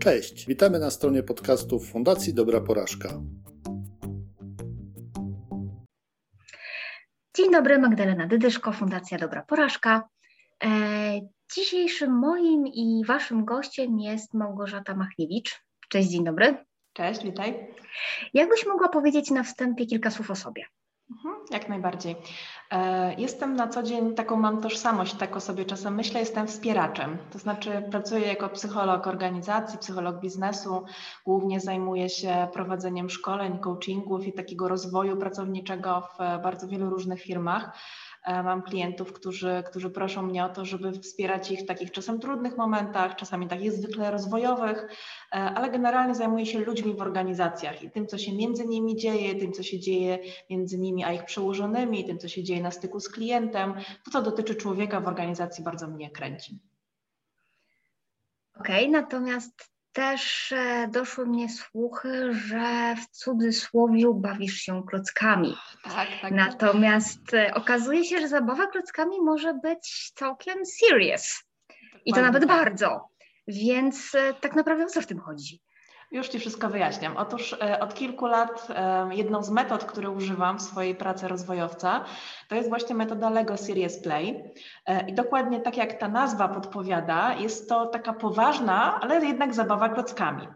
Cześć, witamy na stronie podcastów Fundacji Dobra Porażka. Dzień dobry, Magdalena Dydyszko, Fundacja Dobra Porażka. E, dzisiejszym moim i waszym gościem jest Małgorzata Machniewicz. Cześć, dzień dobry. Cześć, witaj. Jakbyś mogła powiedzieć na wstępie kilka słów o sobie? Mhm, jak najbardziej. E, jestem na co dzień, taką mam tożsamość, tak o sobie czasem myślę, jestem wspieraczem. To znaczy pracuję jako psycholog organizacji, psycholog biznesu, głównie zajmuję się prowadzeniem szkoleń, coachingów i takiego rozwoju pracowniczego w bardzo wielu różnych firmach. E, mam klientów, którzy, którzy proszą mnie o to, żeby wspierać ich w takich czasem trudnych momentach, czasami takich zwykle rozwojowych, e, ale generalnie zajmuję się ludźmi w organizacjach i tym, co się między nimi dzieje, tym, co się dzieje między nimi a ich przełożonymi, tym, co się dzieje na styku z klientem. To, co dotyczy człowieka w organizacji, bardzo mnie kręci. Okej, okay, natomiast też e, doszły mnie słuchy, że w cudzysłowie bawisz się klockami. Tak, tak. Natomiast tak. okazuje się, że zabawa klockami może być całkiem serious. I to nawet tak. bardzo. Więc e, tak naprawdę o co w tym chodzi? Już Ci wszystko wyjaśniam. Otóż e, od kilku lat e, jedną z metod, które używam w swojej pracy rozwojowca, to jest właśnie metoda Lego Serious Play. E, I dokładnie tak jak ta nazwa podpowiada, jest to taka poważna, ale jednak zabawa klockami.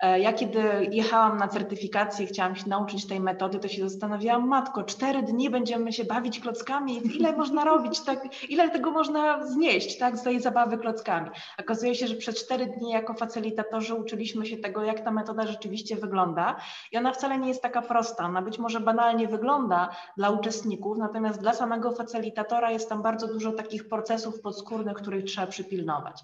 E, ja kiedy jechałam na certyfikację, chciałam się nauczyć tej metody, to się zastanawiałam, matko, cztery dni będziemy się bawić klockami, ile można robić, tak, ile tego można znieść, tak, z tej zabawy klockami. Okazuje się, że przez cztery dni jako facylitatorzy uczyliśmy się tego, jak ta metoda rzeczywiście wygląda i ona wcale nie jest taka prosta. Ona być może banalnie wygląda dla uczestników, natomiast dla samego facylitatora jest tam bardzo dużo takich procesów podskórnych, których trzeba przypilnować.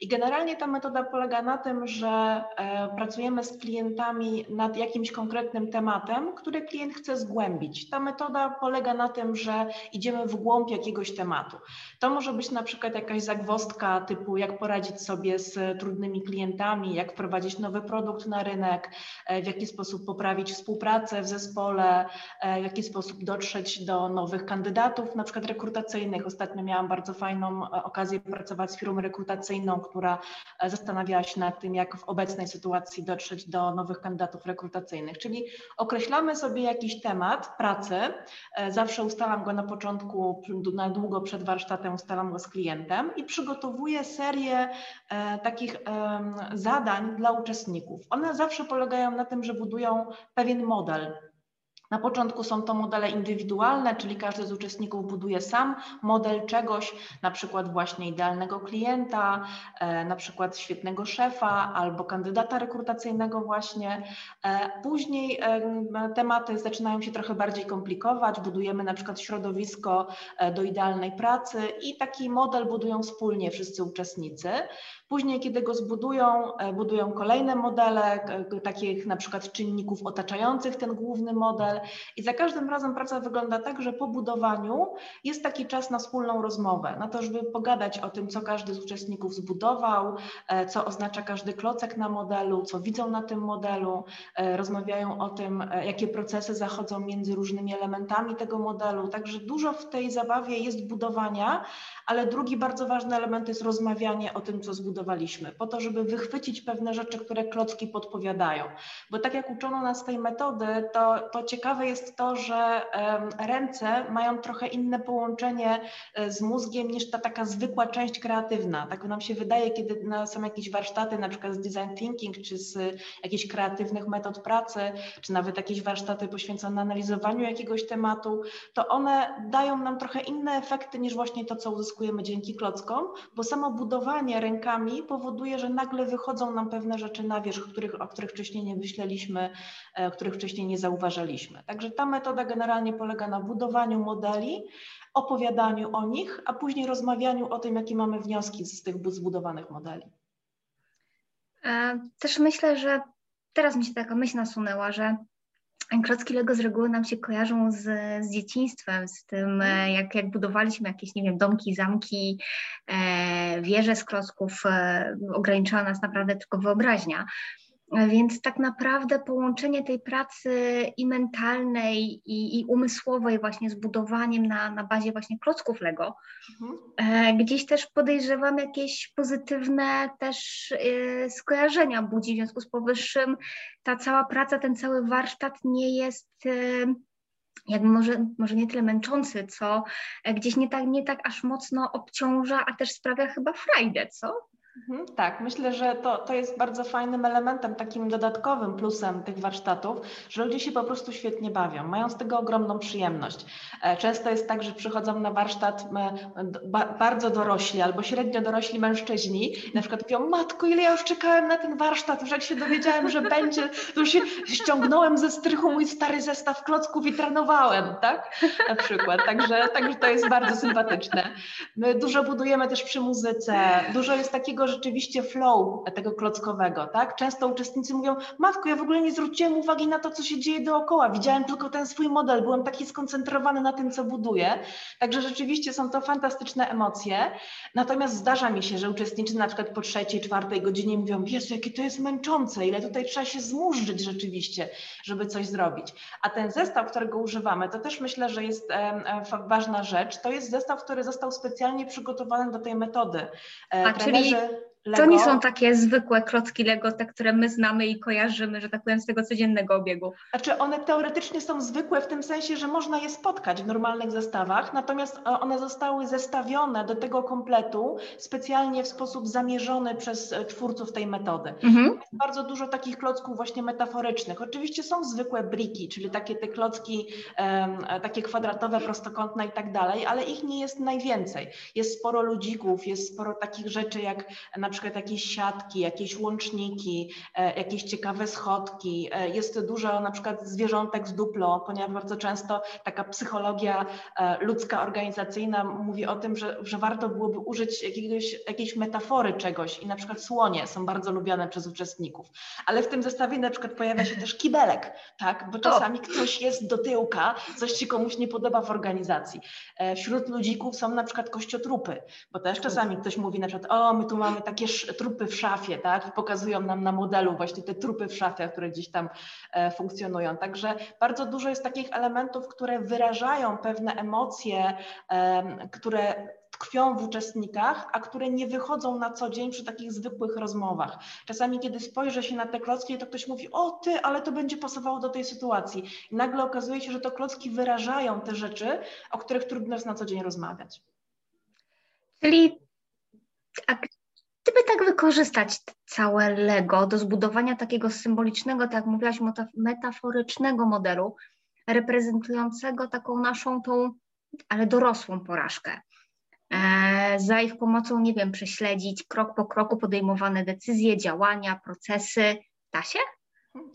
I generalnie ta metoda polega na tym, że e, pracujemy z klientami nad jakimś konkretnym tematem, który klient chce zgłębić. Ta metoda polega na tym, że idziemy w głąb jakiegoś tematu. To może być na przykład jakaś zagwostka typu jak poradzić sobie z trudnymi klientami, jak wprowadzić nowy produkt na rynek, e, w jaki sposób poprawić współpracę w zespole, e, w jaki sposób dotrzeć do nowych kandydatów, na przykład rekrutacyjnych. Ostatnio miałam bardzo fajną okazję pracować z firmą rekrutacyjną, która e, zastanawiała się nad tym, jak w obecnej sytuacji dotrzeć do nowych kandydatów rekrutacyjnych. Czyli określamy sobie jakiś temat pracy, e, zawsze ustalam go na początku, na długo przed warsztatem ustalam go z klientem i przygotowuję serię e, takich zadań dla uczestników. One zawsze polegają na tym, że budują pewien model na początku są to modele indywidualne, czyli każdy z uczestników buduje sam model czegoś, na przykład właśnie idealnego klienta, e, na przykład świetnego szefa albo kandydata rekrutacyjnego właśnie. E, później e, tematy zaczynają się trochę bardziej komplikować, budujemy na przykład środowisko do idealnej pracy i taki model budują wspólnie wszyscy uczestnicy. Później, kiedy go zbudują, e, budują kolejne modele, takich na przykład czynników otaczających ten główny model i za każdym razem praca wygląda tak, że po budowaniu jest taki czas na wspólną rozmowę, na to, żeby pogadać o tym, co każdy z uczestników zbudował, e, co oznacza każdy klocek na modelu, co widzą na tym modelu, e, rozmawiają o tym, jakie procesy zachodzą między różnymi elementami tego modelu. Także dużo w tej zabawie jest budowania, ale drugi bardzo ważny element jest rozmawianie o tym, co zbudowano po to, żeby wychwycić pewne rzeczy, które klocki podpowiadają. Bo tak jak uczono nas tej metody, to, to ciekawe jest to, że ręce mają trochę inne połączenie e, z mózgiem niż ta taka zwykła część kreatywna. Tak nam się wydaje, kiedy są jakieś warsztaty, na przykład z design thinking, czy z jakichś kreatywnych metod pracy, czy nawet jakieś warsztaty poświęcone analizowaniu jakiegoś tematu, to one dają nam trochę inne efekty niż właśnie to, co uzyskujemy dzięki klockom, bo samo budowanie rękami powoduje, że nagle wychodzą nam pewne rzeczy na wierzch, których, o których wcześniej nie myśleliśmy, e, których wcześniej nie zauważaliśmy. Także ta metoda generalnie polega na budowaniu modeli, opowiadaniu o nich, a później rozmawianiu o tym, jakie mamy wnioski z tych zbudowanych modeli. E, też myślę, że teraz mi się taka myśl nasunęła, że Klocki Lego z reguły nam się kojarzą z, z dzieciństwem, z tym, e, jak, jak budowaliśmy jakieś, nie wiem, domki, zamki, e, wieże z klocków, e, ograniczała nas naprawdę tylko wyobraźnia. Więc tak naprawdę połączenie tej pracy i mentalnej, i, i umysłowej, właśnie z budowaniem na, na bazie właśnie klocków Lego, mhm. E, gdzieś też podejrzewam jakieś pozytywne też e, skojarzenia budzi. W związku z powyższym ta cała praca, ten cały warsztat nie jest e, jakby może, może nie tyle męczący, co gdzieś nie tak, nie tak aż mocno obciąża, a też sprawia chyba frajdę, co? Mhm, tak, myślę, że to, to jest bardzo fajnym elementem, takim dodatkowym plusem tych warsztatów, że ludzie się po prostu świetnie bawią, mają z tego ogromną przyjemność. E, często jest tak, że przychodzą na warsztat bardzo dorośli albo średnio dorośli mężczyźni na przykład mówią, matko, ile ja już czekałem na ten warsztat, już jak się dowiedziałem, że będzie, to już się ściągnąłem ze strychu mój stary zestaw klocków i trenowałem, tak? Na przykład, także, także to jest bardzo sympatyczne. My dużo budujemy też przy muzyce, dużo jest takiego rzeczywiście flow tego klockowego, tak? Często uczestnicy mówią, matko, ja w ogóle nie zwróciłem uwagi na to, co się dzieje dookoła, widziałem tylko ten swój model, byłem taki skoncentrowany na tym, co buduję, także rzeczywiście są to fantastyczne emocje, natomiast zdarza mi się, że uczestnicy na przykład po trzeciej, czwartej godzinie mówią, Jezu, jakie to jest męczące, ile tutaj trzeba się zmurzyć rzeczywiście, żeby coś zrobić, a ten zestaw, którego używamy, to też myślę, że jest ważna rzecz, to jest zestaw, który został specjalnie przygotowany do tej metody. E, a, czyli Lego. To nie są takie zwykłe klocki Lego, te, które my znamy i kojarzymy, że tak powiem, z tego codziennego obiegu. Znaczy one teoretycznie są zwykłe w tym sensie, że można je spotkać w normalnych zestawach, natomiast e, one zostały zestawione do tego kompletu specjalnie w sposób zamierzony przez e, twórców tej metody. Mhm. Jest bardzo dużo takich klocków właśnie metaforycznych. Oczywiście są zwykłe briki, czyli takie te klocki um, takie kwadratowe, prostokątne i tak dalej, ale ich nie jest najwięcej. Jest sporo ludzików, jest sporo takich rzeczy jak na przykład jakieś siatki, jakieś łączniki, e, jakieś ciekawe schodki. E, jest dużo na przykład zwierzątek z duplo, ponieważ bardzo często taka psychologia e, ludzka, organizacyjna mówi o tym, że, że warto byłoby użyć jakiegoś, jakiejś metafory czegoś i na przykład słonie są bardzo lubiane przez uczestników. Ale w tym zestawie na przykład pojawia się też kibelek, tak? bo czasami ktoś jest do tyłka, coś się komuś nie podoba w organizacji. Wśród ludzików są na przykład kościotrupy, bo też czasami ktoś mówi na przykład, o my tu mamy takie trupy w szafie, tak? I pokazują nam na modelu właśnie te trupy w szafie, które gdzieś tam e, funkcjonują. Także bardzo dużo jest takich elementów, które wyrażają pewne emocje, które tkwią w uczestnikach, a które nie wychodzą na co dzień przy takich zwykłych rozmowach. Czasami, kiedy spojrzę się na te klocki, to ktoś mówi, o ty, ale to będzie pasowało do tej sytuacji. I nagle okazuje się, że to klocki wyrażają te rzeczy, o których trudno jest na co dzień rozmawiać. Czyli Gdyby tak wykorzystać całe Lego do zbudowania takiego symbolicznego, tak jak mówiłaś, metaforycznego modelu, reprezentującego taką naszą tą, ale dorosłą porażkę. E, za ich pomocą, nie wiem, prześledzić krok po kroku podejmowane decyzje, działania, procesy. Da się?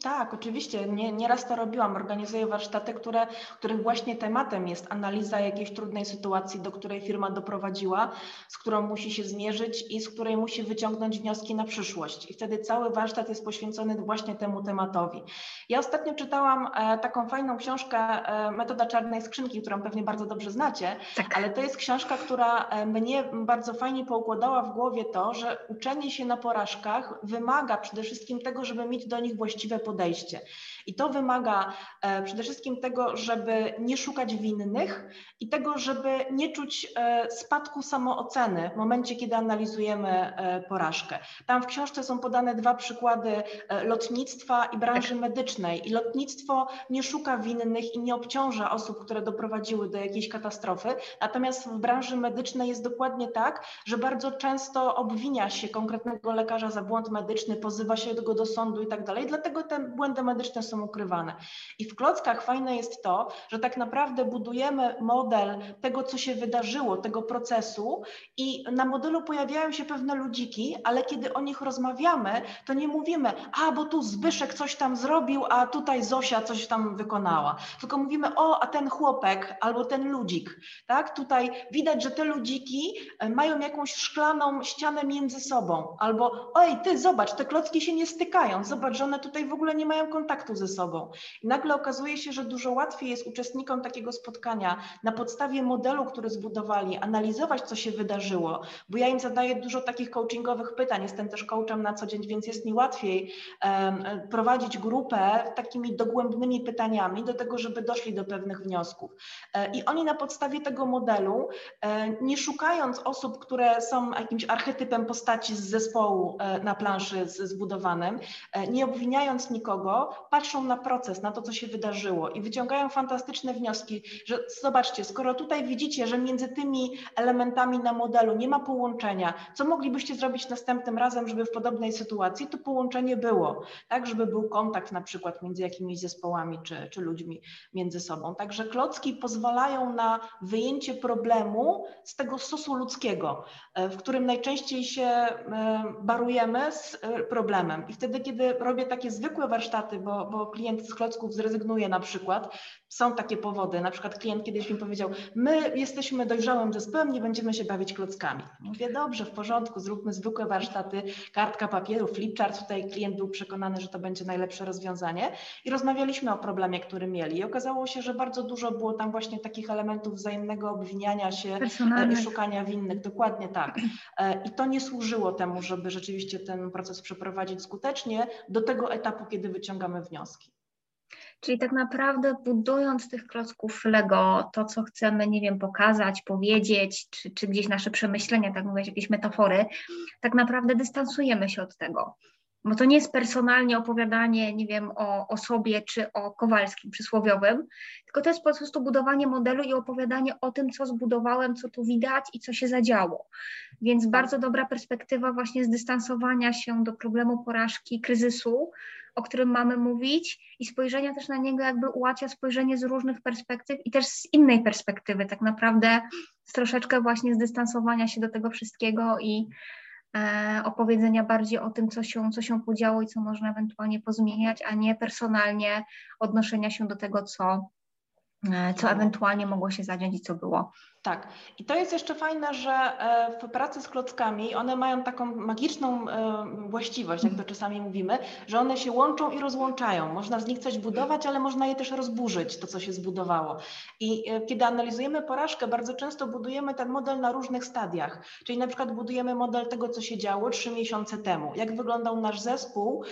Tak, oczywiście. Nie, nieraz to robiłam. Organizuję warsztaty, które, których właśnie tematem jest analiza jakiejś trudnej sytuacji, do której firma doprowadziła, z którą musi się zmierzyć i z której musi wyciągnąć wnioski na przyszłość. I wtedy cały warsztat jest poświęcony właśnie temu tematowi. Ja ostatnio czytałam e, taką fajną książkę e, Metoda Czarnej Skrzynki, którą pewnie bardzo dobrze znacie, tak. ale to jest książka, która e, mnie bardzo fajnie poukładała w głowie to, że uczenie się na porażkach wymaga przede wszystkim tego, żeby mieć do nich właściwe właściwe podejście. I to wymaga e, przede wszystkim tego, żeby nie szukać winnych i tego, żeby nie czuć e, spadku samooceny w momencie, kiedy analizujemy e, porażkę. Tam w książce są podane dwa przykłady lotnictwa i branży medycznej. I lotnictwo nie szuka winnych i nie obciąża osób, które doprowadziły do jakiejś katastrofy. Natomiast w branży medycznej jest dokładnie tak, że bardzo często obwinia się konkretnego lekarza za błąd medyczny, pozywa się go do sądu i tak dalej. Dlatego te błędy medyczne są ukrywane. I w klockach fajne jest to, że tak naprawdę budujemy model tego, co się wydarzyło, tego procesu i na modelu pojawiają się pewne ludziki, ale kiedy o nich rozmawiamy, to nie mówimy, a bo tu Zbyszek coś tam zrobił, a tutaj Zosia coś tam wykonała. Tylko mówimy, o, a ten chłopek albo ten ludzik, tak? Tutaj widać, że te ludziki e, mają jakąś szklaną ścianę między sobą, albo oj, ty zobacz, te klocki się nie stykają, zobacz, że one tutaj w ogóle nie mają kontaktu ze sobą. I nagle okazuje się, że dużo łatwiej jest uczestnikom takiego spotkania na podstawie modelu, który zbudowali, analizować, co się wydarzyło, bo ja im zadaję dużo takich coachingowych pytań, jestem też coachem na co dzień, więc jest mi łatwiej um, prowadzić grupę takimi dogłębnymi pytaniami do tego, żeby doszli do pewnych wniosków. E, I oni na podstawie tego modelu, e, nie szukając osób, które są jakimś archetypem postaci z zespołu e, na planszy zbudowanym, nie obwiniając nikogo, patrzą na proces, na to, co się wydarzyło i wyciągają fantastyczne wnioski, że zobaczcie, skoro tutaj widzicie, że między tymi elementami na modelu nie ma połączenia, co moglibyście zrobić następnym razem, żeby w podobnej sytuacji to połączenie było, tak, żeby był kontakt na przykład między jakimiś zespołami czy, czy ludźmi między sobą. Także klocki pozwalają na wyjęcie problemu z tego sosu ludzkiego, e, w którym najczęściej się e, barujemy z e, problemem. I wtedy, kiedy robię takie zwykłe warsztaty, bo, bo klient z klocków zrezygnuje na przykład, są takie powody. Na przykład klient kiedyś mi powiedział, my jesteśmy dojrzałym zespołem, nie będziemy się bawić klockami. Mówię, dobrze, w porządku, zróbmy zwykłe warsztaty, kartka papieru, flipchart. Tutaj klient był przekonany, że to będzie najlepsze rozwiązanie i rozmawialiśmy o problemie, który mieli. I okazało się, że bardzo dużo było tam właśnie takich elementów wzajemnego obwiniania się e, i szukania winnych. Dokładnie tak. E, I to nie służyło temu, żeby rzeczywiście ten proces przeprowadzić skutecznie do tego etapu, kiedy wyciągamy wnioski. Czyli tak naprawdę budując tych klocków Lego, to co chcemy, nie wiem, pokazać, powiedzieć, czy, czy gdzieś nasze przemyślenia, tak mówić, jakieś metafory, tak naprawdę dystansujemy się od tego. Bo to nie jest personalnie opowiadanie, nie wiem, o, o sobie czy o Kowalskim przysłowiowym, tylko to jest po prostu budowanie modelu i opowiadanie o tym, co zbudowałem, co tu widać i co się zadziało. Więc bardzo dobra perspektywa właśnie zdystansowania się do problemu porażki, kryzysu, o którym mamy mówić i spojrzenia też na niego jakby ułatwia spojrzenie z różnych perspektyw i też z innej perspektywy, tak naprawdę z troszeczkę właśnie zdystansowania się do tego wszystkiego i e, opowiedzenia bardziej o tym, co się, co się podziało i co można ewentualnie pozmieniać, a nie personalnie odnoszenia się do tego, co, e, co ewentualnie mogło się zadziać i co było. Tak. I to jest jeszcze fajne, że e, w pracy z klockami one mają taką magiczną e, właściwość, jak to czasami mówimy, że one się łączą i rozłączają. Można z nich coś budować, ale można je też rozburzyć, to co się zbudowało. I e, kiedy analizujemy porażkę, bardzo często budujemy ten model na różnych stadiach. Czyli na przykład budujemy model tego, co się działo trzy miesiące temu, jak wyglądał nasz zespół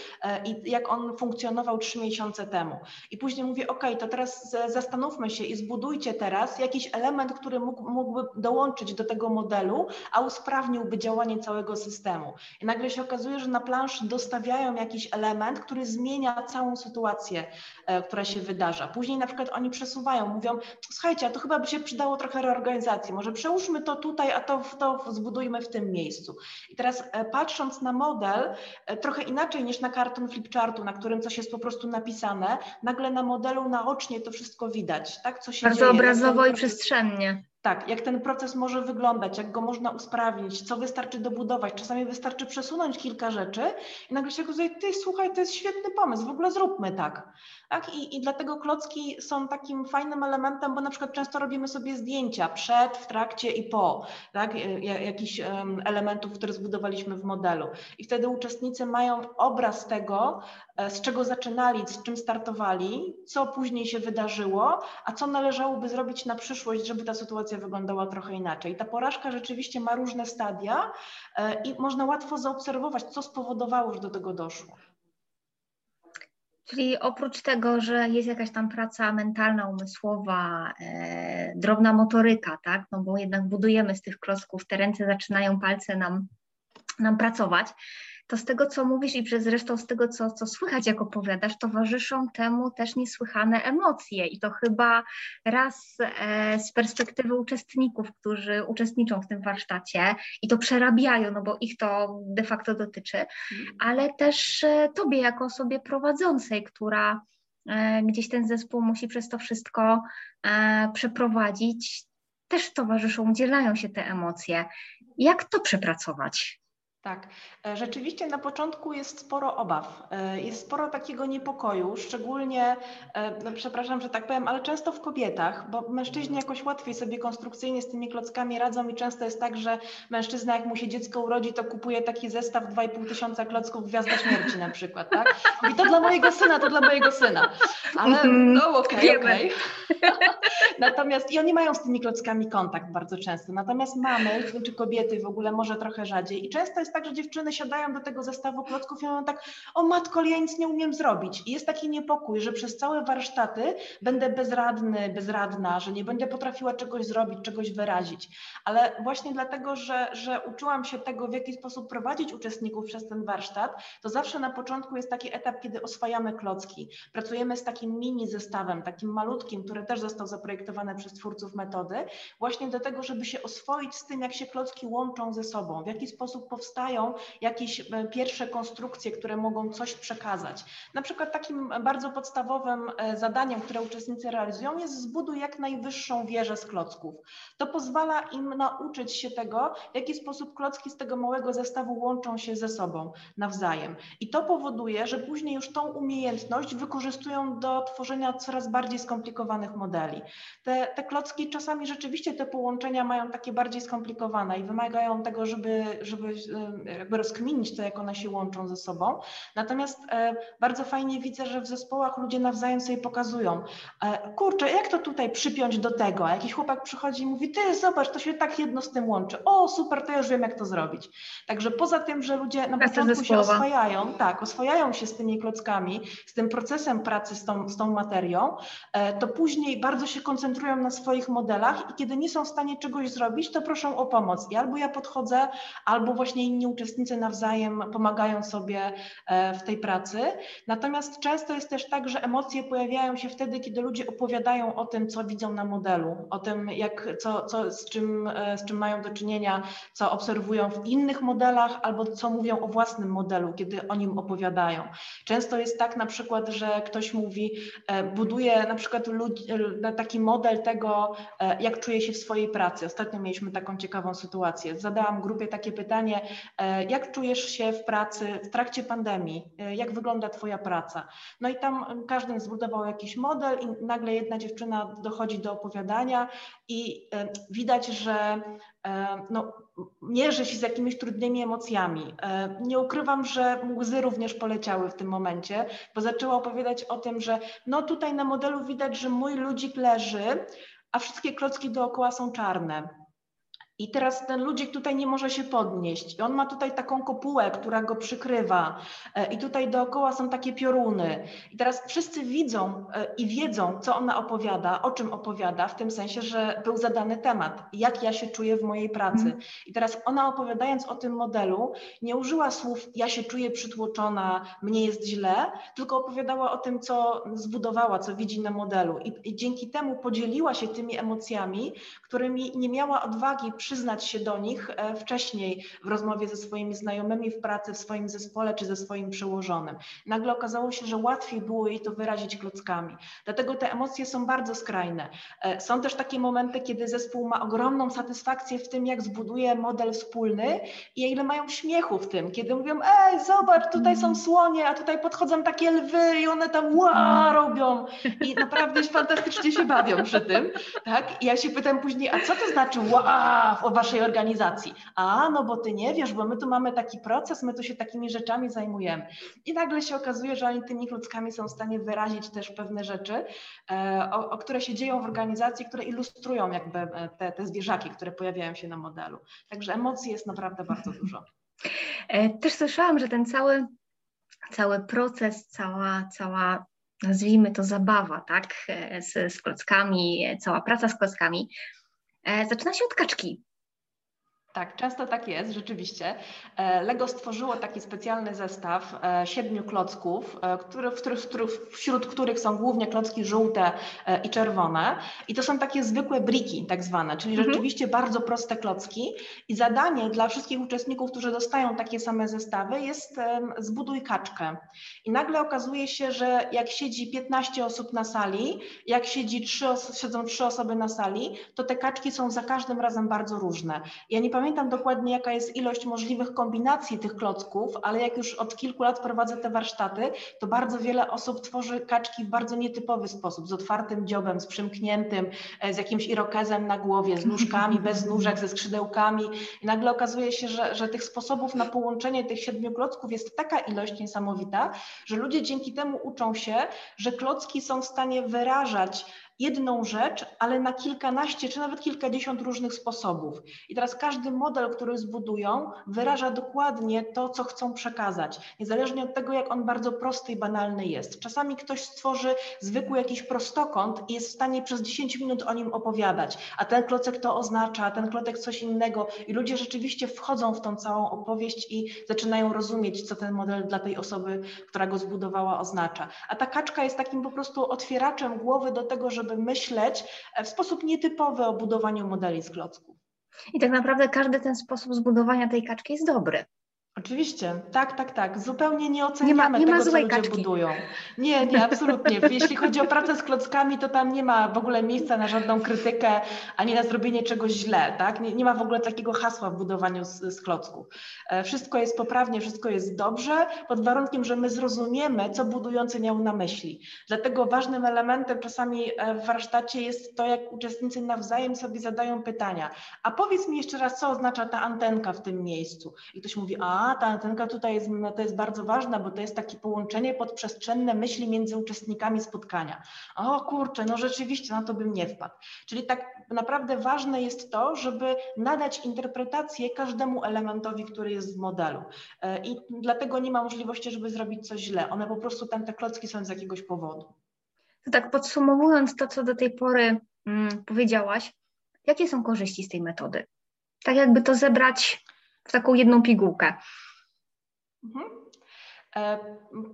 i jak on funkcjonował trzy miesiące temu. I później mówię, OK, to teraz zastanówmy się i zbudujcie teraz jakiś element, który mógł mógłby dołączyć do tego modelu, a usprawniłby działanie całego systemu. I nagle się okazuje, że na planszy dostawiają jakiś element, który zmienia całą sytuację, e, która się wydarza. Później na przykład oni przesuwają, mówią, słuchajcie, a to chyba by się przydało trochę reorganizacji, może przełóżmy to tutaj, a to, to zbudujmy w tym miejscu. I teraz e, patrząc na model, e, trochę inaczej niż na karton flipchartu, na którym coś jest po prostu napisane, nagle na modelu naocznie to wszystko widać, tak, co się Bardzo dzieje. obrazowo i przestrzennie. Tak, jak ten proces może wyglądać, jak go można usprawnić, co wystarczy dobudować. Czasami wystarczy przesunąć kilka rzeczy i nagle się okazuje, ty słuchaj, to jest świetny pomysł, w ogóle zróbmy tak. tak? I, I dlatego klocki są takim fajnym elementem, bo na przykład często robimy sobie zdjęcia przed, w trakcie i po, tak? jakichś um, elementów, które zbudowaliśmy w modelu. I wtedy uczestnicy mają obraz tego, e, z czego zaczynali, z czym startowali, co później się wydarzyło, a co należałoby zrobić na przyszłość, żeby ta sytuacja sytuacja wyglądała trochę inaczej. Ta porażka rzeczywiście ma różne stadia e, i można łatwo zaobserwować, co spowodowało, że do tego doszło. Czyli oprócz tego, że jest jakaś tam praca mentalna, umysłowa, e, drobna motoryka, tak, no bo jednak budujemy z tych klocków, te ręce zaczynają palce nam, nam pracować, to z tego, co mówisz i przez zresztą z tego, co, co słychać, jak opowiadasz, towarzyszą temu też niesłychane emocje. I to chyba raz e, z perspektywy uczestników, którzy uczestniczą w tym warsztacie i to przerabiają, no bo ich to de facto dotyczy, mhm. ale też e, tobie jako osobie prowadzącej, która e, gdzieś ten zespół musi przez to wszystko e, przeprowadzić, też towarzyszą, udzielają się te emocje. Jak to przepracować? Tak, e, rzeczywiście na początku jest sporo obaw, e, jest sporo takiego niepokoju, szczególnie, e, no przepraszam, że tak powiem, ale często w kobietach, bo mężczyźni jakoś łatwiej sobie konstrukcyjnie z tymi klockami radzą i często jest tak, że mężczyzna jak mu się dziecko urodzi, to kupuje taki zestaw 2,5 tysiąca klocków Gwiazda Śmierci na przykład, tak? I to dla mojego syna, to dla mojego syna. Ale Mhm. no okej, okej. Natomiast i oni mają z tymi klockami kontakt bardzo często. Natomiast mamy, czy kobiety w ogóle może trochę rzadziej. I często jest tak, że dziewczyny siadają do tego zestawu klocków i mówią tak, o matko, ja nic nie umiem zrobić. I jest taki niepokój, że przez całe warsztaty będę bezradny, bezradna, że nie będę potrafiła czegoś zrobić, czegoś wyrazić. Ale właśnie dlatego, że, że uczyłam się tego, w jaki sposób prowadzić uczestników przez ten warsztat, to zawsze na początku jest taki etap, kiedy oswajamy klocki. Pracujemy z takim mini zestawem, takim malutkim, który też został zaprojektowany przez twórców metody, właśnie do tego, żeby się oswoić z tym, jak się klocki łączą ze sobą, w jaki sposób powstają jakieś e, pierwsze konstrukcje, które mogą coś przekazać. Na przykład takim bardzo podstawowym e, zadaniem, które uczestnicy realizują, jest zbuduj jak najwyższą wieżę z klocków. To pozwala im nauczyć się tego, w jaki sposób klocki z tego małego zestawu łączą się ze sobą nawzajem. I to powoduje, że później już tą umiejętność wykorzystują do tworzenia coraz bardziej skomplikowanych modeli. Te, te klocki czasami rzeczywiście te połączenia mają takie bardziej skomplikowane i wymagają tego, żeby, żeby e, jakby rozkminić to, jak one się łączą ze sobą. Natomiast e, bardzo fajnie widzę, że w zespołach ludzie nawzajem sobie pokazują, e, kurczę, jak to tutaj przypiąć do tego, a jakiś chłopak przychodzi i mówi, ty zobacz, to się tak jedno z tym łączy, o super, to ja już wiem, jak to zrobić. Także poza tym, że ludzie na Praca początku się zespołowa. oswajają, tak, oswajają się z tymi klockami, z tym procesem pracy z tą, z tą materią, e, to później bardzo się koncentrują na swoich modelach i kiedy nie są w stanie czegoś zrobić, to proszą o pomoc. I albo ja podchodzę, albo właśnie inni uczestnicy nawzajem pomagają sobie e, w tej pracy. Natomiast często jest też tak, że emocje pojawiają się wtedy, kiedy ludzie opowiadają o tym, co widzą na modelu, o tym, jak, co, co, z, czym, e, z czym mają do czynienia, co obserwują w innych modelach, albo co mówią o własnym modelu, kiedy o nim opowiadają. Często jest tak na przykład, że ktoś mówi, e, buduje na przykład ludzi, taki model tego, jak czuje się w swojej pracy. Ostatnio mieliśmy taką ciekawą sytuację. Zadałam grupie takie pytanie, jak czujesz się w pracy w trakcie pandemii? E, Jak wygląda Twoja praca? No i tam e, każdy zbudował jakiś model i nagle jedna dziewczyna dochodzi do opowiadania i e, widać, że e, no, mierzy się z jakimiś trudnymi emocjami. E, Nie ukrywam, że łzy również poleciały w tym momencie, bo zaczęła opowiadać o tym, że no tutaj na modelu widać, że mój ludzik leży, a wszystkie klocki dookoła są czarne. I teraz ten ludzik tutaj nie może się podnieść. I on ma tutaj taką kopułę, która go przykrywa. E, I tutaj dookoła są takie pioruny. I teraz wszyscy widzą e, i wiedzą, co ona opowiada, o czym opowiada, w tym sensie, że był zadany temat, jak ja się czuję w mojej pracy. I teraz ona opowiadając o tym modelu, nie użyła słów ja się czuję przytłoczona, mnie jest źle, tylko opowiadała o tym, co zbudowała, co widzi na modelu. I, i dzięki temu podzieliła się tymi emocjami, którymi nie miała odwagi przyznać się do nich e, wcześniej w rozmowie ze swoimi znajomymi w pracy, w swoim zespole czy ze swoim przełożonym. Nagle okazało się, że łatwiej było jej to wyrazić klockami. Dlatego te emocje są bardzo skrajne. E, Są też takie momenty, kiedy zespół ma ogromną satysfakcję w tym, jak zbuduje model wspólny i ile mają śmiechu w tym, kiedy mówią, ej, zobacz, tutaj są słonie, a tutaj podchodzą takie lwy i one tam ła robią i naprawdę fantastycznie się bawią przy tym, tak? I ja się pytam później, a co to znaczy ła o waszej organizacji? A, no bo ty nie wiesz, bo my tu mamy taki proces, my tu się takimi rzeczami zajmujemy. I nagle się okazuje, że oni tymi klockami są w stanie wyrazić też pewne rzeczy, e, o, o które się dzieją w organizacji, które ilustrują jakby e, te, te zwierzaki, które pojawiają się na modelu. Także emocji jest naprawdę bardzo dużo. E, Też słyszałam, że ten cały, cały proces, cała, cała, nazwijmy to zabawa, tak, z, z klockami, cała praca z klockami, zaczyna się od kaczki. Tak, często tak jest, rzeczywiście. E, Lego stworzyło taki specjalny zestaw e, siedmiu klocków, e, który, w których, wśród których są głównie klocki żółte i czerwone. I to są takie zwykłe briki, tak zwane, czyli Mhm. rzeczywiście bardzo proste klocki. I zadanie dla wszystkich uczestników, którzy dostają takie same zestawy, jest zbuduj kaczkę. I nagle okazuje się, że jak siedzi 15 osób na sali, jak siedzi trzy, os- siedzą trzy osoby na sali, to te kaczki są za każdym razem bardzo różne. Ja nie pamiętam, pamiętam dokładnie, jaka jest ilość możliwych kombinacji tych klocków, ale jak już od kilku lat prowadzę te warsztaty, to bardzo wiele osób tworzy kaczki w bardzo nietypowy sposób, z otwartym dziobem, z przymkniętym, e, z jakimś irokezem na głowie, z nóżkami, bez nóżek, ze skrzydełkami. I nagle okazuje się, że, że tych sposobów na połączenie tych siedmiu klocków jest taka ilość niesamowita, że ludzie dzięki temu uczą się, że klocki są w stanie wyrażać jedną rzecz, ale na kilkanaście czy nawet kilkadziesiąt różnych sposobów. I teraz każdy model, który zbudują, wyraża dokładnie to, co chcą przekazać, niezależnie od tego, jak on bardzo prosty i banalny jest. Czasami ktoś stworzy zwykły jakiś prostokąt i jest w stanie przez 10 minut o nim opowiadać, a ten klocek to oznacza, a ten klocek coś innego. I ludzie rzeczywiście wchodzą w tą całą opowieść i zaczynają rozumieć, co ten model dla tej osoby, która go zbudowała, oznacza. A ta kaczka jest takim po prostu otwieraczem głowy do tego, żeby żeby myśleć w sposób nietypowy o budowaniu modeli z klocków. I tak naprawdę każdy ten sposób zbudowania tej kaczki jest dobry. Oczywiście, tak, tak, tak. Zupełnie nie oceniamy nie ma, nie tego, co ludzie kaczki. budują. Nie, nie, absolutnie. Jeśli chodzi o pracę z klockami, to tam nie ma w ogóle miejsca na żadną krytykę, ani na zrobienie czegoś źle, tak? Nie, nie ma w ogóle takiego hasła w budowaniu z, z klocków. E, wszystko jest poprawnie, wszystko jest dobrze, pod warunkiem, że my zrozumiemy, co budujący miał na myśli. Dlatego ważnym elementem czasami e, w warsztacie jest to, jak uczestnicy nawzajem sobie zadają pytania. A powiedz mi jeszcze raz, co oznacza ta antenka w tym miejscu? I ktoś mówi, a ta antenka tutaj jest, no to jest bardzo ważna, bo to jest takie połączenie podprzestrzenne myśli między uczestnikami spotkania. O kurczę, no rzeczywiście, na to bym nie wpadł. Czyli tak naprawdę ważne jest to, żeby nadać interpretację każdemu elementowi, który jest w modelu. E, I dlatego nie ma możliwości, żeby zrobić coś źle. One po prostu, tam te klocki są z jakiegoś powodu. To tak podsumowując to, co do tej pory mm, powiedziałaś, jakie są korzyści z tej metody? Tak jakby to zebrać w taką jedną pigułkę. Mhm. E,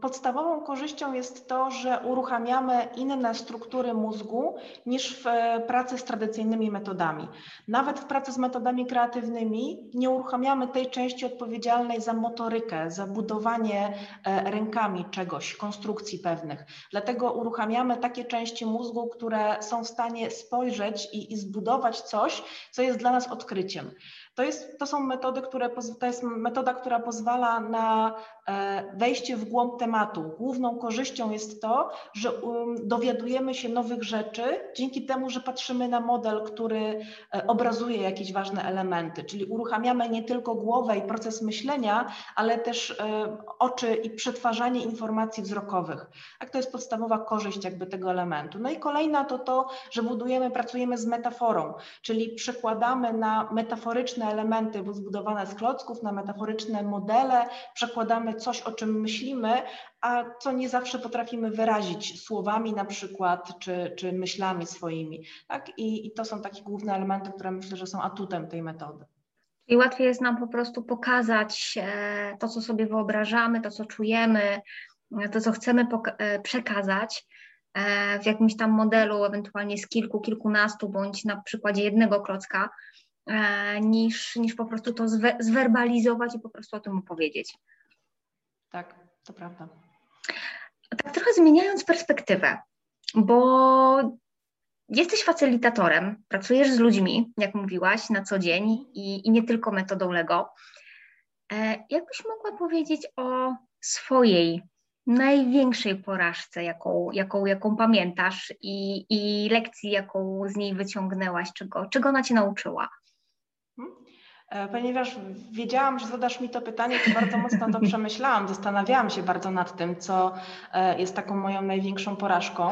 podstawową korzyścią jest to, że uruchamiamy inne struktury mózgu niż w e, pracy z tradycyjnymi metodami. Nawet w pracy z metodami kreatywnymi nie uruchamiamy tej części odpowiedzialnej za motorykę, za budowanie e, rękami czegoś, konstrukcji pewnych. Dlatego uruchamiamy takie części mózgu, które są w stanie spojrzeć i, i zbudować coś, co jest dla nas odkryciem. To, jest, to są metody, które, to jest metoda, która pozwala na wejście w głąb tematu. Główną korzyścią jest to, że um, dowiadujemy się nowych rzeczy dzięki temu, że patrzymy na model, który e, obrazuje jakieś ważne elementy, czyli uruchamiamy nie tylko głowę i proces myślenia, ale też e, oczy i przetwarzanie informacji wzrokowych. Tak, to jest podstawowa korzyść jakby tego elementu. No i kolejna to to, że budujemy, pracujemy z metaforą, czyli przekładamy na metaforyczne elementy zbudowane z klocków, na metaforyczne modele, przekładamy coś, o czym myślimy, a co nie zawsze potrafimy wyrazić słowami na przykład, czy, czy myślami swoimi. Tak? I, I to są takie główne elementy, które myślę, że są atutem tej metody. I łatwiej jest nam po prostu pokazać e, to, co sobie wyobrażamy, to, co czujemy, to, co chcemy e, przekazać e, w jakimś tam modelu, ewentualnie z kilku, kilkunastu, bądź na przykładzie jednego klocka, niż, niż po prostu to zwe, zwerbalizować i po prostu o tym opowiedzieć. Tak, to prawda. Tak trochę zmieniając perspektywę, bo jesteś facylitatorem, pracujesz z ludźmi, jak mówiłaś, na co dzień i, i nie tylko metodą Lego. E, jakbyś mogła powiedzieć o swojej największej porażce, jaką, jaką, jaką pamiętasz i, i lekcji, jaką z niej wyciągnęłaś, czego, czego ona cię nauczyła? E, ponieważ wiedziałam, że zadasz mi to pytanie, to bardzo mocno to przemyślałam, zastanawiałam się bardzo nad tym, co e, jest taką moją największą porażką.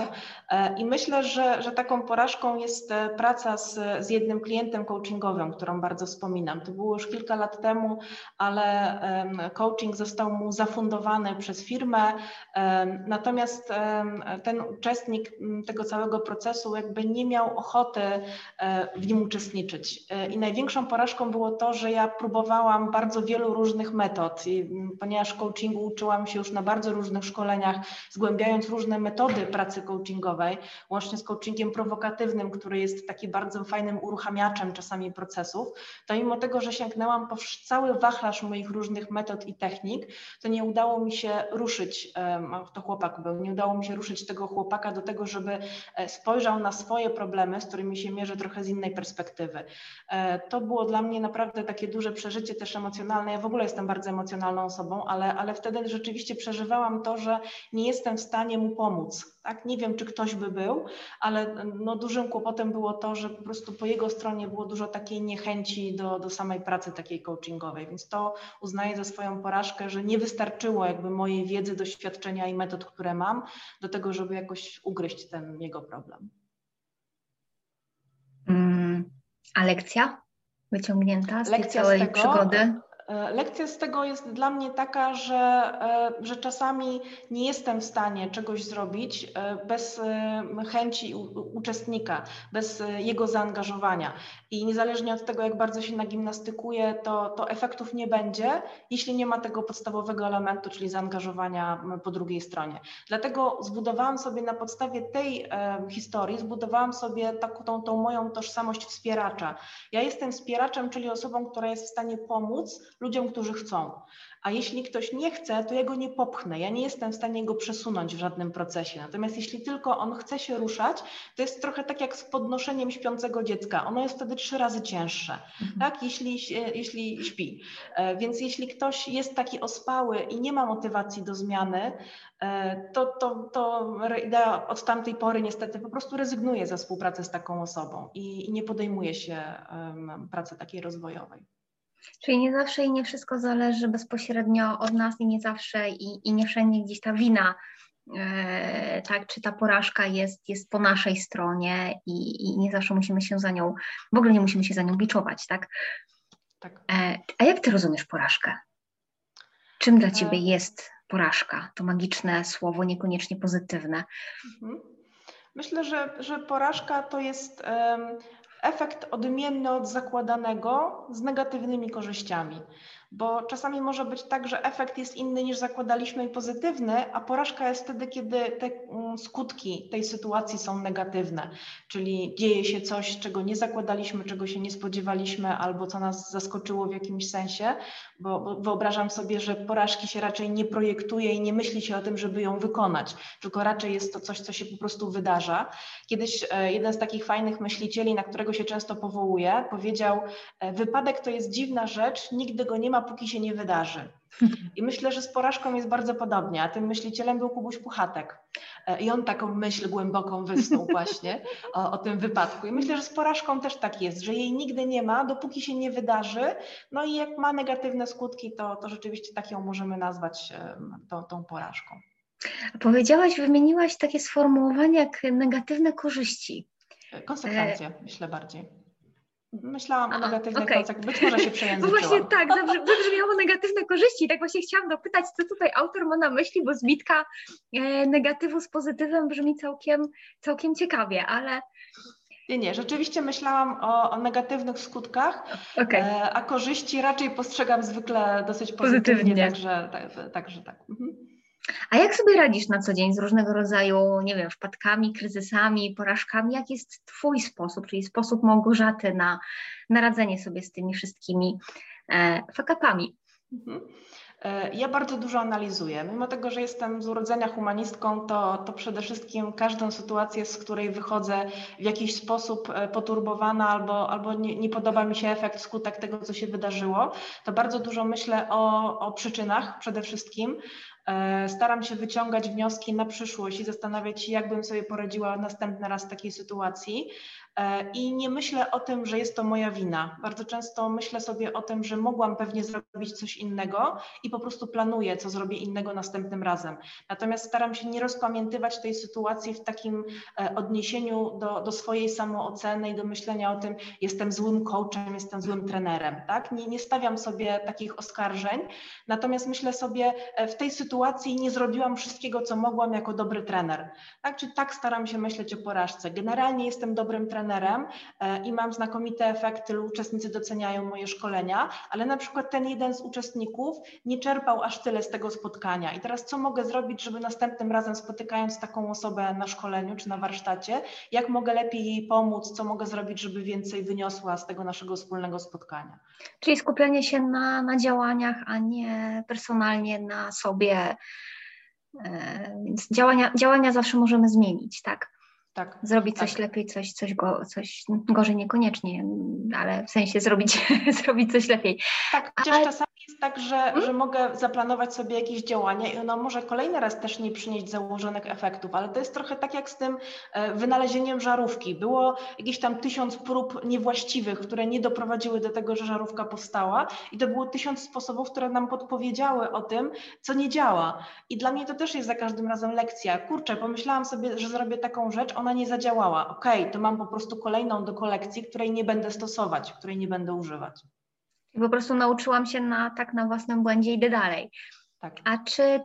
E, I myślę, że, że taką porażką jest praca z, z jednym klientem coachingowym, którą bardzo wspominam. To było już kilka lat temu, ale coaching został mu zafundowany przez firmę, natomiast ten uczestnik tego całego procesu jakby nie miał ochoty w nim uczestniczyć. I największą porażką było to, to, że ja próbowałam bardzo wielu różnych metod, I, ponieważ coachingu uczyłam się już na bardzo różnych szkoleniach, zgłębiając różne metody pracy coachingowej, łącznie z coachingiem prowokatywnym, który jest taki bardzo fajnym uruchamiaczem czasami procesów, to mimo tego, że sięgnęłam po cały wachlarz moich różnych metod i technik, to nie udało mi się ruszyć, to chłopak był, nie udało mi się ruszyć tego chłopaka do tego, żeby e, spojrzał na swoje problemy, z którymi się mierzę trochę z innej perspektywy. E, to było dla mnie naprawdę naprawdę takie duże przeżycie też emocjonalne. Ja w ogóle jestem bardzo emocjonalną osobą, ale, ale wtedy rzeczywiście przeżywałam to, że nie jestem w stanie mu pomóc. Tak? Nie wiem, czy ktoś by był, ale no, dużym kłopotem było to, że po prostu po jego stronie było dużo takiej niechęci do, do samej pracy takiej coachingowej, więc to uznaję za swoją porażkę, że nie wystarczyło jakby mojej wiedzy, doświadczenia i metod, które mam, do tego, żeby jakoś ugryźć ten jego problem. Mm, a lekcja wyciągnięta z lekcja tej całej z tego, przygody? E, lekcja z tego jest dla mnie taka, że, e, że czasami nie jestem w stanie czegoś zrobić e, bez chęci uczestnika, bez jego zaangażowania. I niezależnie od tego, jak bardzo się nagimnastykuje, to, to efektów nie będzie, jeśli nie ma tego podstawowego elementu, czyli zaangażowania po drugiej stronie. Dlatego zbudowałam sobie na podstawie tej historii, zbudowałam sobie taką, tą, tą moją tożsamość wspieracza. Ja jestem wspieraczem, czyli osobą, która jest w stanie pomóc ludziom, którzy chcą. A jeśli ktoś nie chce, to ja go nie popchnę. Ja nie jestem w stanie go przesunąć w żadnym procesie. Natomiast jeśli tylko on chce się ruszać, to jest trochę tak jak z podnoszeniem śpiącego dziecka. Ono jest wtedy trzy razy cięższe, mhm. tak? Jeśli, jeśli śpi. E, więc jeśli ktoś jest taki ospały i nie ma motywacji do zmiany, e, to, to, to idea od tamtej pory niestety po prostu rezygnuje ze współpracy z taką osobą i, i nie podejmuje się um, pracy takiej rozwojowej. Czyli nie zawsze i nie wszystko zależy bezpośrednio od nas i nie zawsze i, i nie wszędzie gdzieś ta wina, e, tak, czy ta porażka jest, jest po naszej stronie i, i, nie zawsze musimy się za nią, w ogóle nie musimy się za nią biczować, tak? tak. E, a jak ty rozumiesz porażkę? Czym dla ciebie e. jest porażka? To magiczne słowo, niekoniecznie pozytywne. Mhm. Myślę, że, że porażka to jest um, efekt odmienny od zakładanego z negatywnymi korzyściami bo czasami może być tak, że efekt jest inny niż zakładaliśmy i pozytywny, a porażka jest wtedy, kiedy te mm, skutki tej sytuacji są negatywne, czyli dzieje się coś, czego nie zakładaliśmy, czego się nie spodziewaliśmy, albo co nas zaskoczyło w jakimś sensie, bo, wyobrażam sobie, że porażki się raczej nie projektuje i nie myśli się o tym, żeby ją wykonać, tylko raczej jest to coś, co się po prostu wydarza. Kiedyś e, jeden z takich fajnych myślicieli, na którego się często powołuję, powiedział: e, Wypadek to jest dziwna rzecz, nigdy go nie ma, póki się nie wydarzy. I myślę, że z porażką jest bardzo podobnie, a tym myślicielem był Kubuś Puchatek. E, I on taką myśl głęboką wysnuł właśnie o, o, tym wypadku. I myślę, że z porażką też tak jest, że jej nigdy nie ma, dopóki się nie wydarzy. No i jak ma negatywne skutki, to, to rzeczywiście tak ją możemy nazwać tą, tą porażką. Powiedziałaś, wymieniłaś takie sformułowanie jak negatywne korzyści. Konsekwencje, e... myślę bardziej. Myślałam o negatywnych okay. konsekwencjach, być może się przejęzyczyłam. No właśnie tak, zabrzmiało negatywne korzyści. Tak właśnie chciałam dopytać, co tutaj autor ma na myśli, bo zbitka e, negatywu z pozytywem brzmi całkiem, całkiem ciekawie, ale... Nie, nie, rzeczywiście myślałam o, o negatywnych skutkach, okay. e, a korzyści raczej postrzegam zwykle dosyć pozytywnie, pozytywnie. także, tak, także tak. Mhm. A jak sobie radzisz na co dzień z różnego rodzaju, nie wiem, wpadkami, kryzysami, porażkami? Jak jest Twój sposób, czyli sposób Małgorzaty na, na radzenie sobie z tymi wszystkimi e, fakapami? Mhm. E, ja bardzo dużo analizuję. Mimo tego, że jestem z urodzenia humanistką, to, to przede wszystkim każdą sytuację, z której wychodzę w jakiś sposób e, poturbowana albo, albo nie, nie podoba mi się efekt, skutek tego, co się wydarzyło, to bardzo dużo myślę o, o przyczynach przede wszystkim, staram się wyciągać wnioski na przyszłość i zastanawiać się, jak bym sobie poradziła następny raz w takiej sytuacji. E, I nie myślę o tym, że jest to moja wina. Bardzo często myślę sobie o tym, że mogłam pewnie zrobić coś innego i po prostu planuję, co zrobię innego następnym razem. Natomiast staram się nie rozpamiętywać tej sytuacji w takim e, odniesieniu do, do swojej samooceny i do myślenia o tym, jestem złym coachem, jestem złym trenerem. Tak? Nie, nie stawiam sobie takich oskarżeń, natomiast myślę sobie, e, w tej sytuacji nie zrobiłam wszystkiego, co mogłam jako dobry trener. Tak? Czy tak staram się myśleć o porażce. Generalnie jestem dobrym trenerem, trenerem e, i mam znakomite efekty, uczestnicy doceniają moje szkolenia, ale na przykład ten jeden z uczestników nie czerpał aż tyle z tego spotkania. I teraz co mogę zrobić, żeby następnym razem spotykając taką osobę na szkoleniu czy na warsztacie, jak mogę lepiej jej pomóc, co mogę zrobić, żeby więcej wyniosła z tego naszego wspólnego spotkania. Czyli skupianie się na, na działaniach, a nie personalnie na sobie. E, więc działania, działania zawsze możemy zmienić, tak? tak. Zrobić coś tak. lepiej, coś, coś, go, coś gorzej niekoniecznie, ale w sensie zrobić, zrobić coś lepiej. Tak, chociaż czasami jest tak, że, hmm? że mogę zaplanować sobie jakieś działania i ono może kolejny raz też nie przynieść założonych efektów, ale to jest trochę tak jak z tym e, wynalezieniem żarówki. Było jakieś tam tysiąc prób niewłaściwych, które nie doprowadziły do tego, że żarówka powstała i to było tysiąc sposobów, które nam podpowiedziały o tym, co nie działa. I dla mnie to też jest za każdym razem lekcja. Kurczę, pomyślałam sobie, że zrobię taką rzecz, ona nie zadziałała. Okej, okay, to mam po prostu kolejną do kolekcji, której nie będę stosować, której nie będę używać. I po prostu nauczyłam się na tak na własnym błędzie i idę dalej. Tak. A czy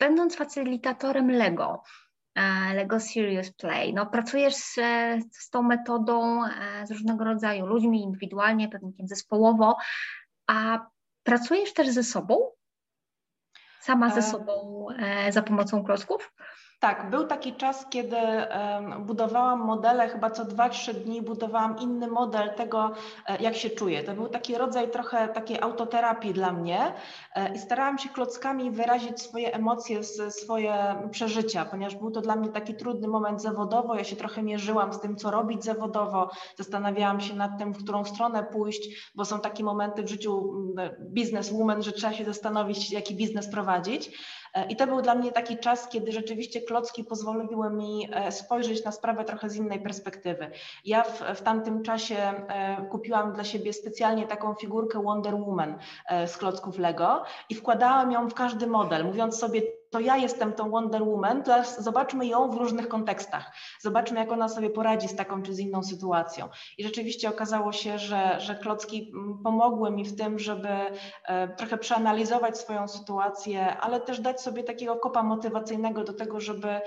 będąc facylitatorem Lego, e, Lego Serious Play. No, pracujesz z, z tą metodą e, z różnego rodzaju ludźmi, indywidualnie, pewnikiem zespołowo, a pracujesz też ze sobą? Sama ze sobą e, za pomocą klocków? Tak, był taki czas, kiedy budowałam modele, chyba co 2-3 dni budowałam inny model tego, e, jak się czuję. To był taki rodzaj trochę takiej autoterapii dla mnie e, i starałam się klockami wyrazić swoje emocje, swoje przeżycia, ponieważ był to dla mnie taki trudny moment zawodowo. Ja się trochę mierzyłam z tym, co robić zawodowo, zastanawiałam się nad tym, w którą stronę pójść, bo są takie momenty w życiu bizneswoman, że trzeba się zastanowić, jaki biznes prowadzić. E, I to był dla mnie taki czas, kiedy rzeczywiście klocki pozwoliły mi e, spojrzeć na sprawę trochę z innej perspektywy. Ja w, w tamtym czasie e, kupiłam dla siebie specjalnie taką figurkę Wonder Woman z klocków Lego i wkładałam ją w każdy model, mówiąc sobie, to ja jestem tą Wonder Woman, teraz zobaczmy ją w różnych kontekstach. Zobaczmy, jak ona sobie poradzi z taką czy z inną sytuacją. I rzeczywiście okazało się, że, że klocki mm, pomogły mi w tym, żeby e, trochę przeanalizować swoją sytuację, ale też dać sobie takiego kopa motywacyjnego do tego, żeby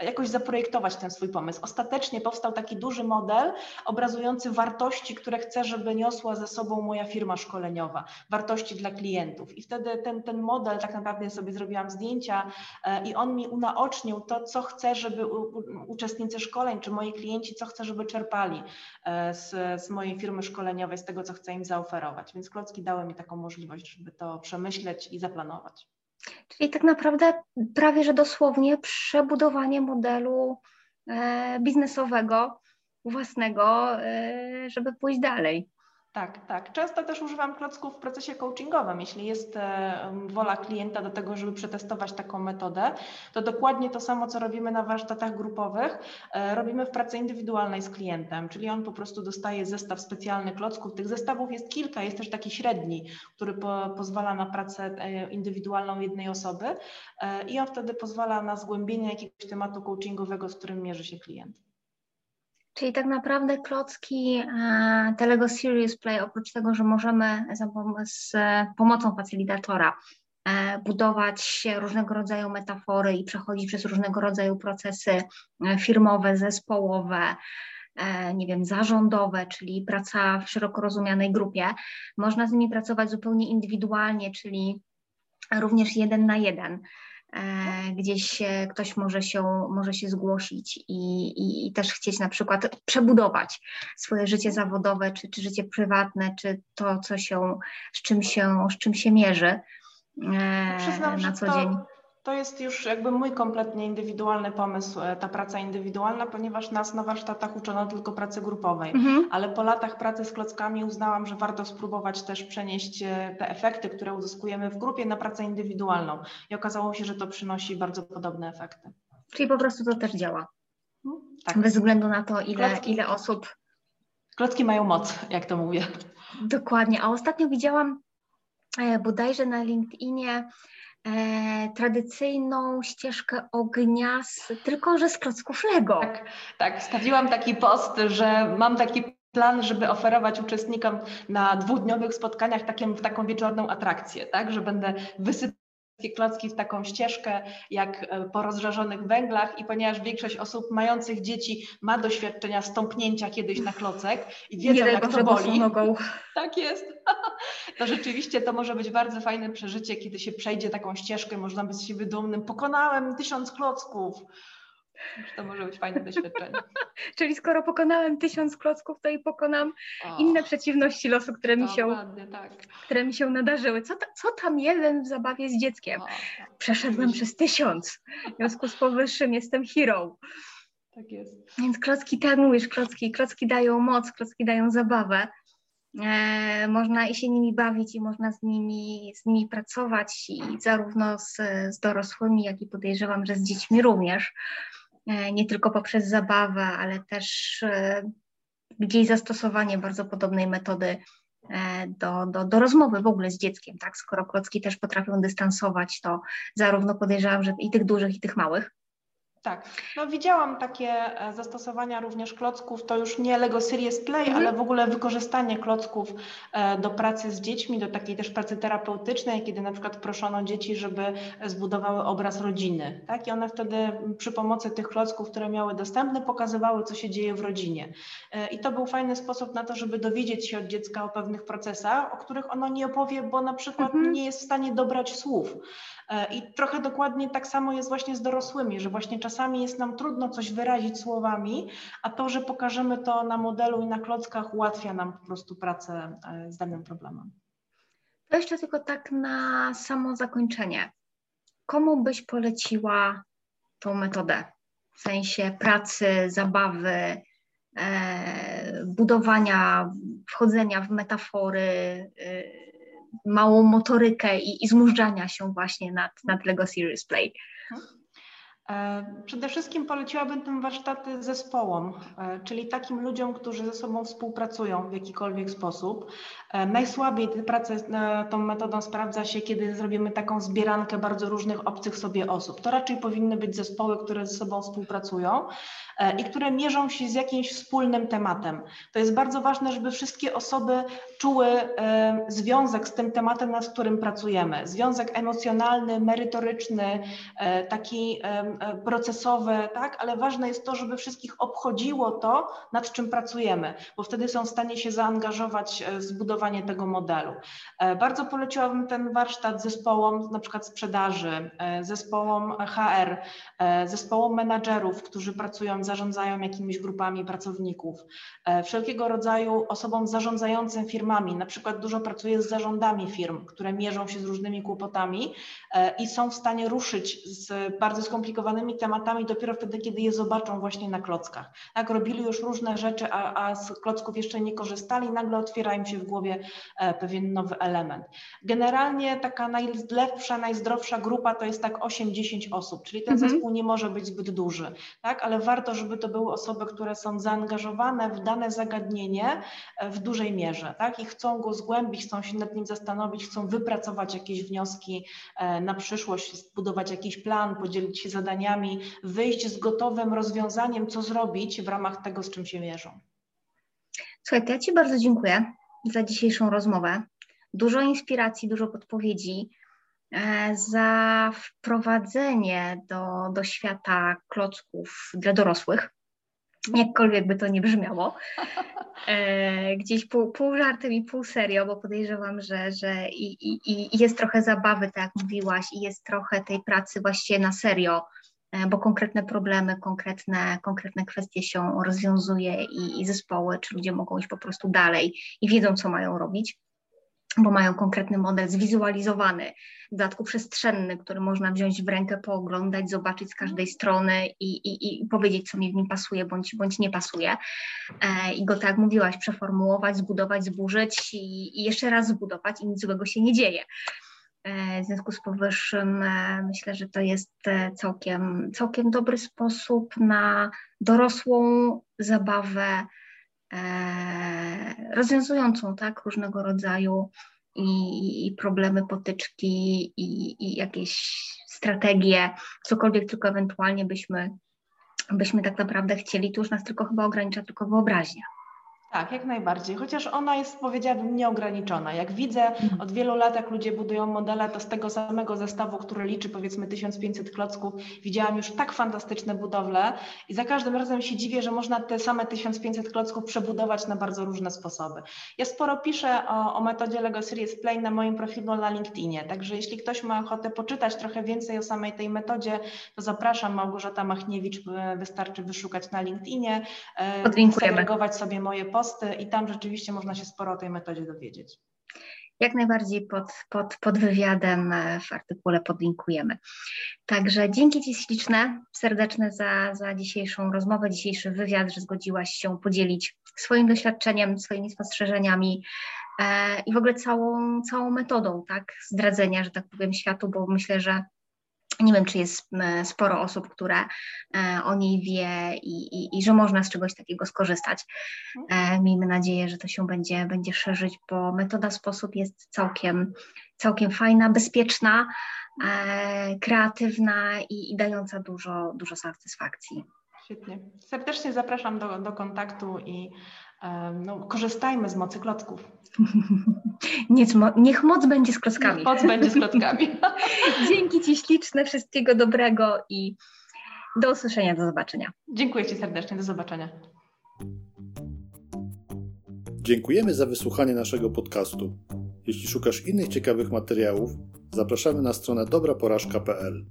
jakoś zaprojektować ten swój pomysł. Ostatecznie powstał taki duży model obrazujący wartości, które chcę, żeby niosła ze sobą moja firma szkoleniowa, wartości dla klientów. I wtedy ten, ten model, tak naprawdę sobie zrobiłam zdjęcia e, i on mi unaocznił to, co chcę, żeby uczestnicy szkoleń czy moi klienci, co chcę, żeby czerpali e, z, z mojej firmy szkoleniowej, z tego, co chcę im zaoferować. Więc klocki dały mi taką możliwość, żeby to przemyśleć i zaplanować. Czyli tak naprawdę prawie że dosłownie przebudowanie modelu e, biznesowego własnego, e, żeby pójść dalej. Tak, tak. Często też używam klocków w procesie coachingowym. Jeśli jest e, wola klienta do tego, żeby przetestować taką metodę, to dokładnie to samo, co robimy na warsztatach grupowych, e, robimy w pracy indywidualnej z klientem, czyli on po prostu dostaje zestaw specjalnych klocków. Tych zestawów jest kilka, jest też taki średni, który po, pozwala na pracę e, indywidualną jednej osoby i on wtedy pozwala na zgłębienie jakiegoś tematu coachingowego, z którym mierzy się klient. Czyli tak naprawdę klocki e, Telego Serious Play, oprócz tego, że możemy z pomocą facylitatora e, budować różnego rodzaju metafory i przechodzić przez różnego rodzaju procesy e, firmowe, zespołowe, nie wiem, zarządowe, czyli praca w szeroko rozumianej grupie. Można z nimi pracować zupełnie indywidualnie, czyli również jeden na jeden. E, gdzieś ktoś może się, może się zgłosić i, i, i, też chcieć na przykład przebudować swoje życie zawodowe, czy, czy życie prywatne, czy to, co się, z czym się, z czym się mierzy e, Przyznam, na co to, dzień to jest już jakby mój kompletnie indywidualny pomysł, e, ta praca indywidualna, ponieważ nas na warsztatach uczono tylko pracy grupowej, mhm. ale po latach pracy z klockami uznałam, że warto spróbować też przenieść e, te efekty, które uzyskujemy w grupie na pracę indywidualną i okazało się, że to przynosi bardzo podobne efekty. Czyli po prostu to też działa. Mhm. Tak. Bez względu na to, ile, klocki, ile osób. Klocki mają moc, jak to mówię. Dokładnie. A ostatnio widziałam e, bodajże na LinkedInie e, tradycyjną ścieżkę ognia, z, tylko że z klocków Lego. Tak, tak, stawiłam taki post, że mam taki plan, żeby oferować uczestnikom na dwudniowych spotkaniach takim, taką wieczorną atrakcję, tak, że będę wysypać klocki w taką ścieżkę, jak e, po rozżarzonych węglach i ponieważ większość osób mających dzieci ma doświadczenia stąpnięcia kiedyś na klocek i wiedzą, jak to boli. Nogą. Tak jest. To rzeczywiście to może być bardzo fajne przeżycie, kiedy się przejdzie taką ścieżkę, można być z siebie dumnym. Pokonałem tysiąc klocków. To może być fajne doświadczenie. Czyli skoro pokonałem tysiąc klocków, to i pokonam o, inne przeciwności losu, które mi, się, tak. które mi się nadarzyły. Co, ta, co tam jeden w zabawie z dzieckiem? O, Przeszedłem przez tysiąc. W związku z powyższym jestem hero. Tak jest. Więc klocki, tak mówisz, klocki, klocki dają moc, klocki dają zabawę. E, można i się nimi bawić i można z nimi, z nimi pracować i zarówno z, z dorosłymi, jak i podejrzewam, że z dziećmi również. E, nie tylko poprzez zabawę, ale też e, gdzieś zastosowanie bardzo podobnej metody e, do, do, do rozmowy w ogóle z dzieckiem, tak? Skoro klocki też potrafią dystansować, to zarówno podejrzewam, że i tych dużych, i tych małych. Tak, no widziałam takie e, zastosowania również klocków, to już nie Lego Serious Play, mhm. ale w ogóle wykorzystanie klocków e, do pracy z dziećmi, do takiej też pracy terapeutycznej, kiedy na przykład proszono dzieci, żeby zbudowały obraz rodziny, tak? I one wtedy przy pomocy tych klocków, które miały dostępne, pokazywały, co się dzieje w rodzinie. E, I to był fajny sposób na to, żeby dowiedzieć się od dziecka o pewnych procesach, o których ono nie opowie, bo na przykład mhm. nie jest w stanie dobrać słów. I trochę dokładnie tak samo jest właśnie z dorosłymi, że właśnie czasami jest nam trudno coś wyrazić słowami, a to, że pokażemy to na modelu i na klockach, ułatwia nam po prostu pracę e, z danym problemem. To jeszcze tylko tak na samo zakończenie. Komu byś poleciła tą metodę? W sensie pracy, zabawy, e, budowania, wchodzenia w metafory, e, małą motorykę i, i zmużdżania się właśnie nad, nad Lego Series Play. E, przede wszystkim poleciłabym tym warsztaty zespołom, e, czyli takim ludziom, którzy ze sobą współpracują w jakikolwiek sposób. E, najsłabiej pracę tą metodą sprawdza się, kiedy zrobimy taką zbierankę bardzo różnych obcych sobie osób. To raczej powinny być zespoły, które ze sobą współpracują i które mierzą się z jakimś wspólnym tematem. To jest bardzo ważne, żeby wszystkie osoby czuły związek z tym tematem, nad którym pracujemy. Związek emocjonalny, merytoryczny, taki procesowe, tak, ale ważne jest to, żeby wszystkich obchodziło to, nad czym pracujemy, bo wtedy są w stanie się zaangażować e, w zbudowanie tego modelu. E, bardzo poleciłabym ten warsztat zespołom na przykład sprzedaży, zespołom HR, zespołom menadżerów, którzy pracują, zarządzają jakimiś grupami pracowników, wszelkiego rodzaju osobom zarządzającym firmami, na przykład dużo pracuję z zarządami firm, które mierzą się z różnymi kłopotami i są w stanie ruszyć z bardzo skomplikowanym skomplikowanymi tematami dopiero wtedy, kiedy je zobaczą właśnie na klockach. Tak, robili już różne rzeczy, a, a z klocków jeszcze nie korzystali, nagle otwiera im się w głowie e, pewien nowy element. Generalnie taka najlepsza, najzdrowsza grupa to jest tak 8-10 osób, czyli ten mhm. zespół nie może być zbyt duży, tak, ale warto, żeby to były osoby, które są zaangażowane w dane zagadnienie e, w dużej mierze, tak, i chcą go zgłębić, chcą się nad nim zastanowić, chcą wypracować jakieś wnioski e, na przyszłość, zbudować jakiś plan, podzielić się zadaniami, zadaniami, wyjść z gotowym rozwiązaniem, co zrobić w ramach tego, z czym się mierzą. Słuchaj, ja Ci bardzo dziękuję za dzisiejszą rozmowę. Dużo inspiracji, dużo podpowiedzi, e, za wprowadzenie do, do świata klocków dla dorosłych. Jakkolwiek by to nie brzmiało. E, gdzieś pół, pół żartem i pół serio, bo podejrzewam, że, że i, i, i jest trochę zabawy, tak jak mówiłaś, i jest trochę tej pracy właściwie na serio bo konkretne problemy, konkretne, konkretne kwestie się rozwiązuje i, i zespoły, czy ludzie mogą iść po prostu dalej i wiedzą, co mają robić bo mają konkretny model zwizualizowany, w dodatku przestrzenny, który można wziąć w rękę, pooglądać, zobaczyć z każdej strony i, i, i powiedzieć, co mi w nim pasuje bądź, bądź nie pasuje. E, I go, tak jak mówiłaś, przeformułować, zbudować, zburzyć i, i jeszcze raz zbudować i nic złego się nie dzieje. E, w związku z powyższym e, myślę, że to jest e, całkiem, całkiem dobry sposób na dorosłą zabawę rozwiązującą tak, różnego rodzaju i, i problemy, potyczki i, i jakieś strategie, cokolwiek tylko ewentualnie byśmy, byśmy tak naprawdę chcieli, to już nas tylko chyba ogranicza tylko wyobraźnia. Tak, jak najbardziej, chociaż ona jest, powiedziałabym, nieograniczona. Jak widzę mhm. od wielu lat, jak ludzie budują modele, to z tego samego zestawu, który liczy powiedzmy 1500 klocków, widziałam już tak fantastyczne budowle i za każdym razem się dziwię, że można te same 1500 klocków przebudować na bardzo różne sposoby. Ja sporo piszę o, o metodzie LEGO Series Play na moim profilu na LinkedInie, także jeśli ktoś ma ochotę poczytać trochę więcej o samej tej metodzie, to zapraszam, Małgorzata Machniewicz, wystarczy wyszukać na LinkedInie, e, segregować sobie moje posty i tam rzeczywiście można się sporo o tej metodzie dowiedzieć. jak najbardziej pod, pod, pod wywiadem w artykule podlinkujemy. Także dzięki Ci śliczne, serdeczne za, za dzisiejszą rozmowę, dzisiejszy wywiad, że zgodziłaś się podzielić swoim doświadczeniem, swoimi spostrzeżeniami e, i w ogóle całą, całą metodą tak, zdradzenia, że tak powiem, światu, bo myślę, że nie wiem, czy jest sporo osób, które e, o niej wie i, i, i, że można z czegoś takiego skorzystać. E, miejmy nadzieję, że to się będzie, będzie szerzyć, bo metoda, sposób jest całkiem, całkiem fajna, bezpieczna, e, kreatywna i, i dająca dużo, dużo satysfakcji. Świetnie. Serdecznie zapraszam do, do kontaktu i no, korzystajmy z mocy klocków. Niech, niech moc będzie z klockami. Niech moc będzie z klockami. Dzięki Ci śliczne, wszystkiego dobrego i do usłyszenia, do zobaczenia. Dziękuję Ci serdecznie, do zobaczenia. Dziękujemy za wysłuchanie naszego podcastu. Jeśli szukasz innych ciekawych materiałów, zapraszamy na stronę dobraporażka.pl.